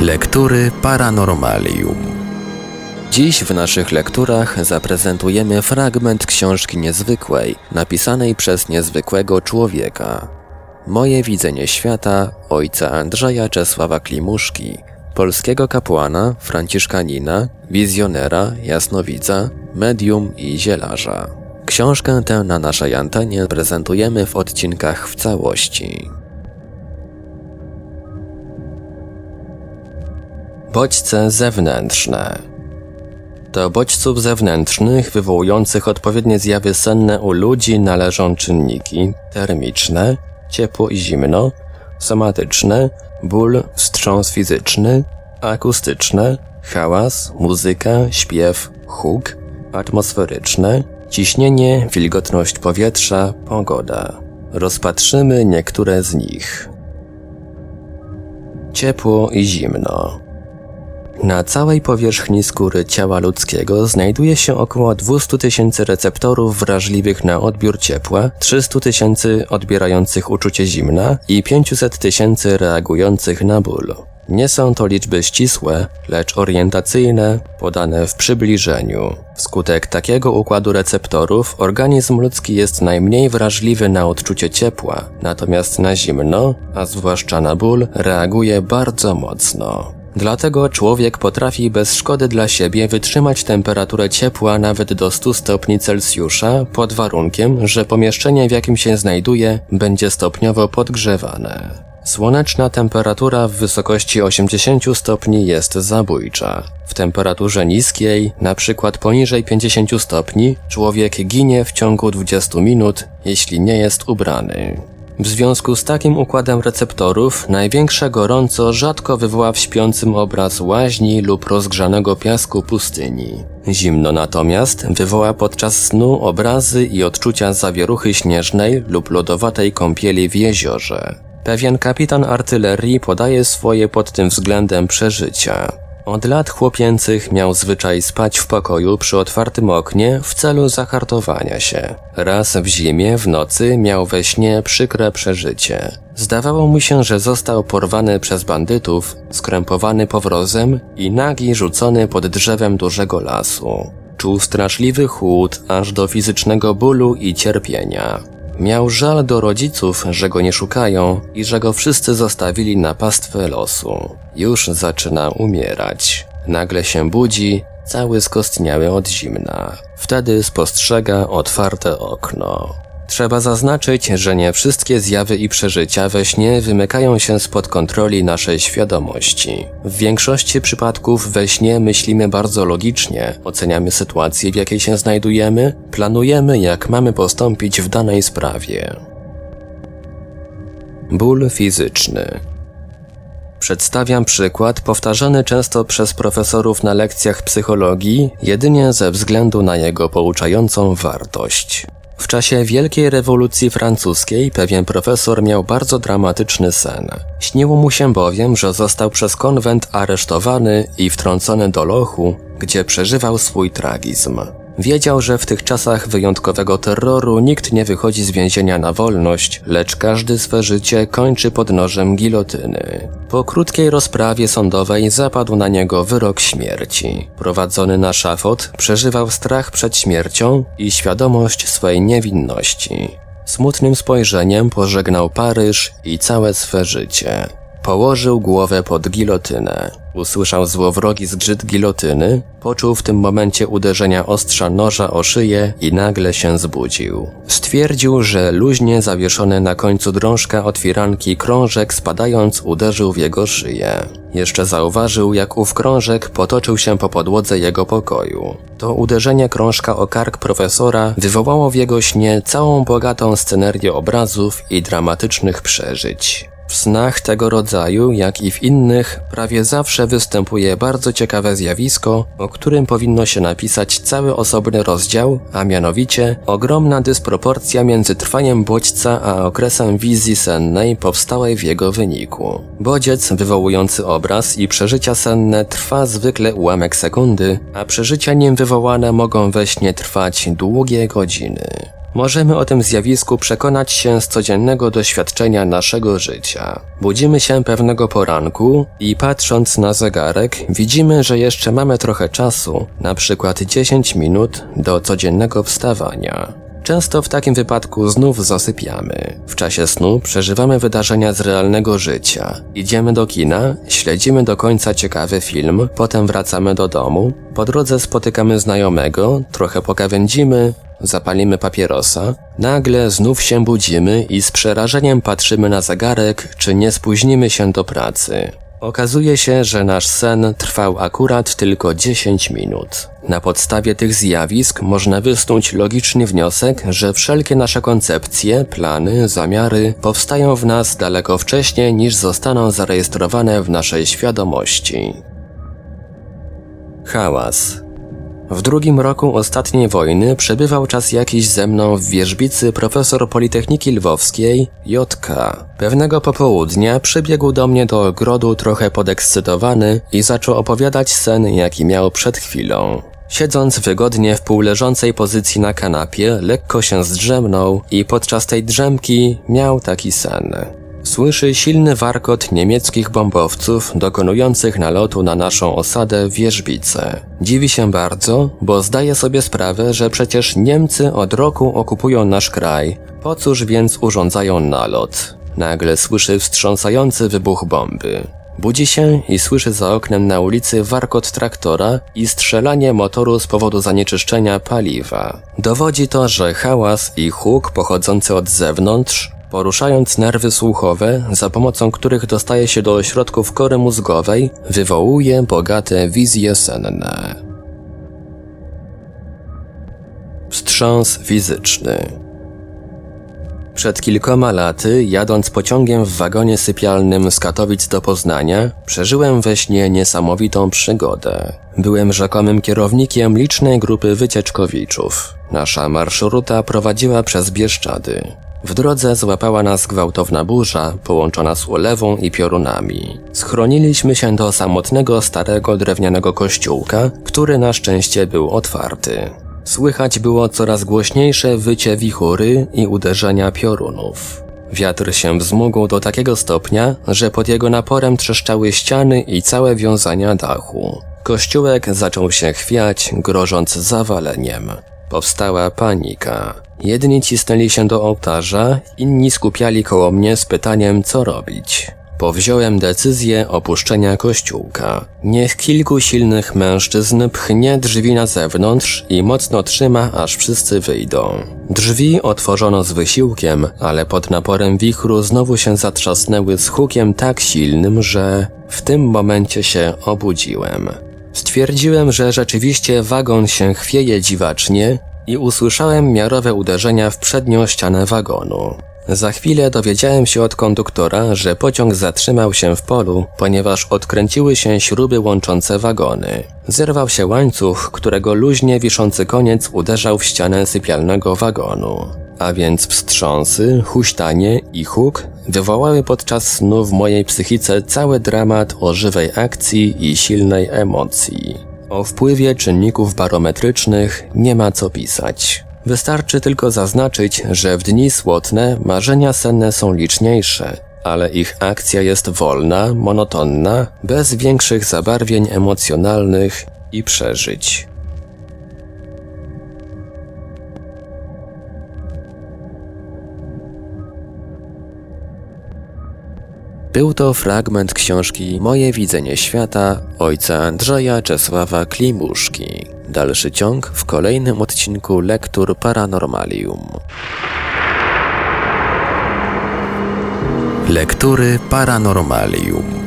Lektury Paranormalium. Dziś w naszych lekturach zaprezentujemy fragment książki niezwykłej, napisanej przez niezwykłego człowieka. Moje widzenie świata ojca Andrzeja Czesława Klimuszki, polskiego kapłana, franciszkanina, wizjonera, jasnowidza, medium i zielarza. Książkę tę na naszej antenie prezentujemy w odcinkach w całości. Bodźce zewnętrzne. Do bodźców zewnętrznych wywołujących odpowiednie zjawy senne u ludzi należą czynniki termiczne, ciepło i zimno, somatyczne, ból, wstrząs fizyczny, akustyczne, hałas, muzyka, śpiew, huk, atmosferyczne, ciśnienie, wilgotność powietrza, pogoda. Rozpatrzymy niektóre z nich. Ciepło i zimno. Na całej powierzchni skóry ciała ludzkiego znajduje się około 200 tysięcy receptorów wrażliwych na odbiór ciepła, 300 tysięcy odbierających uczucie zimna i 500 tysięcy reagujących na ból. Nie są to liczby ścisłe, lecz orientacyjne, podane w przybliżeniu. Wskutek takiego układu receptorów organizm ludzki jest najmniej wrażliwy na odczucie ciepła, natomiast na zimno, a zwłaszcza na ból, reaguje bardzo mocno. Dlatego człowiek potrafi bez szkody dla siebie wytrzymać temperaturę ciepła nawet do 100 stopni Celsjusza pod warunkiem, że pomieszczenie w jakim się znajduje będzie stopniowo podgrzewane. Słoneczna temperatura w wysokości 80 stopni jest zabójcza. W temperaturze niskiej, na przykład poniżej 50 stopni, człowiek ginie w ciągu 20 minut, jeśli nie jest ubrany. W związku z takim układem receptorów, największe gorąco rzadko wywoła w śpiącym obraz łaźni lub rozgrzanego piasku pustyni. Zimno natomiast wywoła podczas snu obrazy i odczucia zawieruchy śnieżnej lub lodowatej kąpieli w jeziorze. Pewien kapitan artylerii podaje swoje pod tym względem przeżycia. Od lat chłopięcych miał zwyczaj spać w pokoju przy otwartym oknie w celu zahartowania się. Raz w zimie, w nocy miał we śnie przykre przeżycie. Zdawało mu się, że został porwany przez bandytów, skrępowany powrozem i nagi rzucony pod drzewem dużego lasu. Czuł straszliwy chłód aż do fizycznego bólu i cierpienia. Miał żal do rodziców, że go nie szukają i że go wszyscy zostawili na pastwę losu. Już zaczyna umierać. Nagle się budzi, cały skostniały od zimna. Wtedy spostrzega otwarte okno. Trzeba zaznaczyć, że nie wszystkie zjawy i przeżycia we śnie wymykają się spod kontroli naszej świadomości. W większości przypadków we śnie myślimy bardzo logicznie, oceniamy sytuację, w jakiej się znajdujemy, planujemy, jak mamy postąpić w danej sprawie. Ból fizyczny. Przedstawiam przykład powtarzany często przez profesorów na lekcjach psychologii, jedynie ze względu na jego pouczającą wartość. W czasie Wielkiej Rewolucji Francuskiej pewien profesor miał bardzo dramatyczny sen. Śniło mu się bowiem, że został przez konwent aresztowany i wtrącony do lochu, gdzie przeżywał swój tragizm. Wiedział, że w tych czasach wyjątkowego terroru nikt nie wychodzi z więzienia na wolność, lecz każdy swe życie kończy pod nożem gilotyny. Po krótkiej rozprawie sądowej zapadł na niego wyrok śmierci. Prowadzony na szafot, przeżywał strach przed śmiercią i świadomość swojej niewinności. Smutnym spojrzeniem pożegnał Paryż i całe swe życie. Położył głowę pod gilotynę. Usłyszał złowrogi zgrzyt gilotyny, poczuł w tym momencie uderzenia ostrza noża o szyję i nagle się zbudził. Stwierdził, że luźnie zawieszony na końcu drążka od firanki krążek spadając uderzył w jego szyję. Jeszcze zauważył, jak ów krążek potoczył się po podłodze jego pokoju. To uderzenie krążka o kark profesora wywołało w jego śnie całą bogatą scenerię obrazów i dramatycznych przeżyć. W snach tego rodzaju, jak i w innych, prawie zawsze występuje bardzo ciekawe zjawisko, o którym powinno się napisać cały osobny rozdział, a mianowicie ogromna dysproporcja między trwaniem bodźca a okresem wizji sennej powstałej w jego wyniku. Bodziec wywołujący obraz i przeżycia senne trwa zwykle ułamek sekundy, a przeżycia nim wywołane mogą we śnie trwać długie godziny. Możemy o tym zjawisku przekonać się z codziennego doświadczenia naszego życia. Budzimy się pewnego poranku i patrząc na zegarek, widzimy, że jeszcze mamy trochę czasu, na przykład 10 minut do codziennego wstawania. Często w takim wypadku znów zasypiamy. W czasie snu przeżywamy wydarzenia z realnego życia. Idziemy do kina, śledzimy do końca ciekawy film, potem wracamy do domu, po drodze spotykamy znajomego, trochę pokawędzimy, zapalimy papierosa, nagle znów się budzimy i z przerażeniem patrzymy na zegarek, czy nie spóźnimy się do pracy. Okazuje się, że nasz sen trwał akurat tylko 10 minut. Na podstawie tych zjawisk można wysnuć logiczny wniosek, że wszelkie nasze koncepcje, plany, zamiary powstają w nas daleko wcześniej niż zostaną zarejestrowane w naszej świadomości. Hałas. W drugim roku ostatniej wojny przebywał czas jakiś ze mną w wierzbicy profesor Politechniki Lwowskiej, JK. Pewnego popołudnia przybiegł do mnie do ogrodu trochę podekscytowany i zaczął opowiadać sen, jaki miał przed chwilą. Siedząc wygodnie w półleżącej pozycji na kanapie, lekko się zdrzemnął i podczas tej drzemki miał taki sen. Słyszy silny warkot niemieckich bombowców dokonujących nalotu na naszą osadę w Wierzbice. Dziwi się bardzo, bo zdaje sobie sprawę, że przecież Niemcy od roku okupują nasz kraj. Po cóż więc urządzają nalot? Nagle słyszy wstrząsający wybuch bomby. Budzi się i słyszy za oknem na ulicy warkot traktora i strzelanie motoru z powodu zanieczyszczenia paliwa. Dowodzi to, że hałas i huk pochodzący od zewnątrz Poruszając nerwy słuchowe, za pomocą których dostaje się do ośrodków kory mózgowej, wywołuje bogate wizje senne. Wstrząs fizyczny. Przed kilkoma laty, jadąc pociągiem w wagonie sypialnym z Katowic do Poznania, przeżyłem we śnie niesamowitą przygodę. Byłem rzekomym kierownikiem licznej grupy wycieczkowiczów. Nasza marszruta prowadziła przez Bieszczady. W drodze złapała nas gwałtowna burza, połączona z ulewą i piorunami. Schroniliśmy się do samotnego, starego, drewnianego kościółka, który na szczęście był otwarty. Słychać było coraz głośniejsze wycie wichury i uderzenia piorunów. Wiatr się wzmógł do takiego stopnia, że pod jego naporem trzeszczały ściany i całe wiązania dachu. Kościółek zaczął się chwiać, grożąc zawaleniem. Powstała panika. Jedni cisnęli się do ołtarza, inni skupiali koło mnie z pytaniem, co robić. Powziąłem decyzję opuszczenia kościółka. Niech kilku silnych mężczyzn pchnie drzwi na zewnątrz i mocno trzyma, aż wszyscy wyjdą. Drzwi otworzono z wysiłkiem, ale pod naporem wichru znowu się zatrzasnęły z hukiem tak silnym, że w tym momencie się obudziłem. Stwierdziłem, że rzeczywiście wagon się chwieje dziwacznie i usłyszałem miarowe uderzenia w przednią ścianę wagonu. Za chwilę dowiedziałem się od konduktora, że pociąg zatrzymał się w polu, ponieważ odkręciły się śruby łączące wagony. Zerwał się łańcuch, którego luźnie wiszący koniec uderzał w ścianę sypialnego wagonu. A więc wstrząsy, huśtanie i huk wywołały podczas snu w mojej psychice cały dramat o żywej akcji i silnej emocji. O wpływie czynników barometrycznych nie ma co pisać. Wystarczy tylko zaznaczyć, że w dni słotne marzenia senne są liczniejsze, ale ich akcja jest wolna, monotonna, bez większych zabarwień emocjonalnych i przeżyć. Był to fragment książki Moje widzenie świata ojca Andrzeja Czesława Klimuszki. Dalszy ciąg w kolejnym odcinku Lektur Paranormalium. Lektury Paranormalium.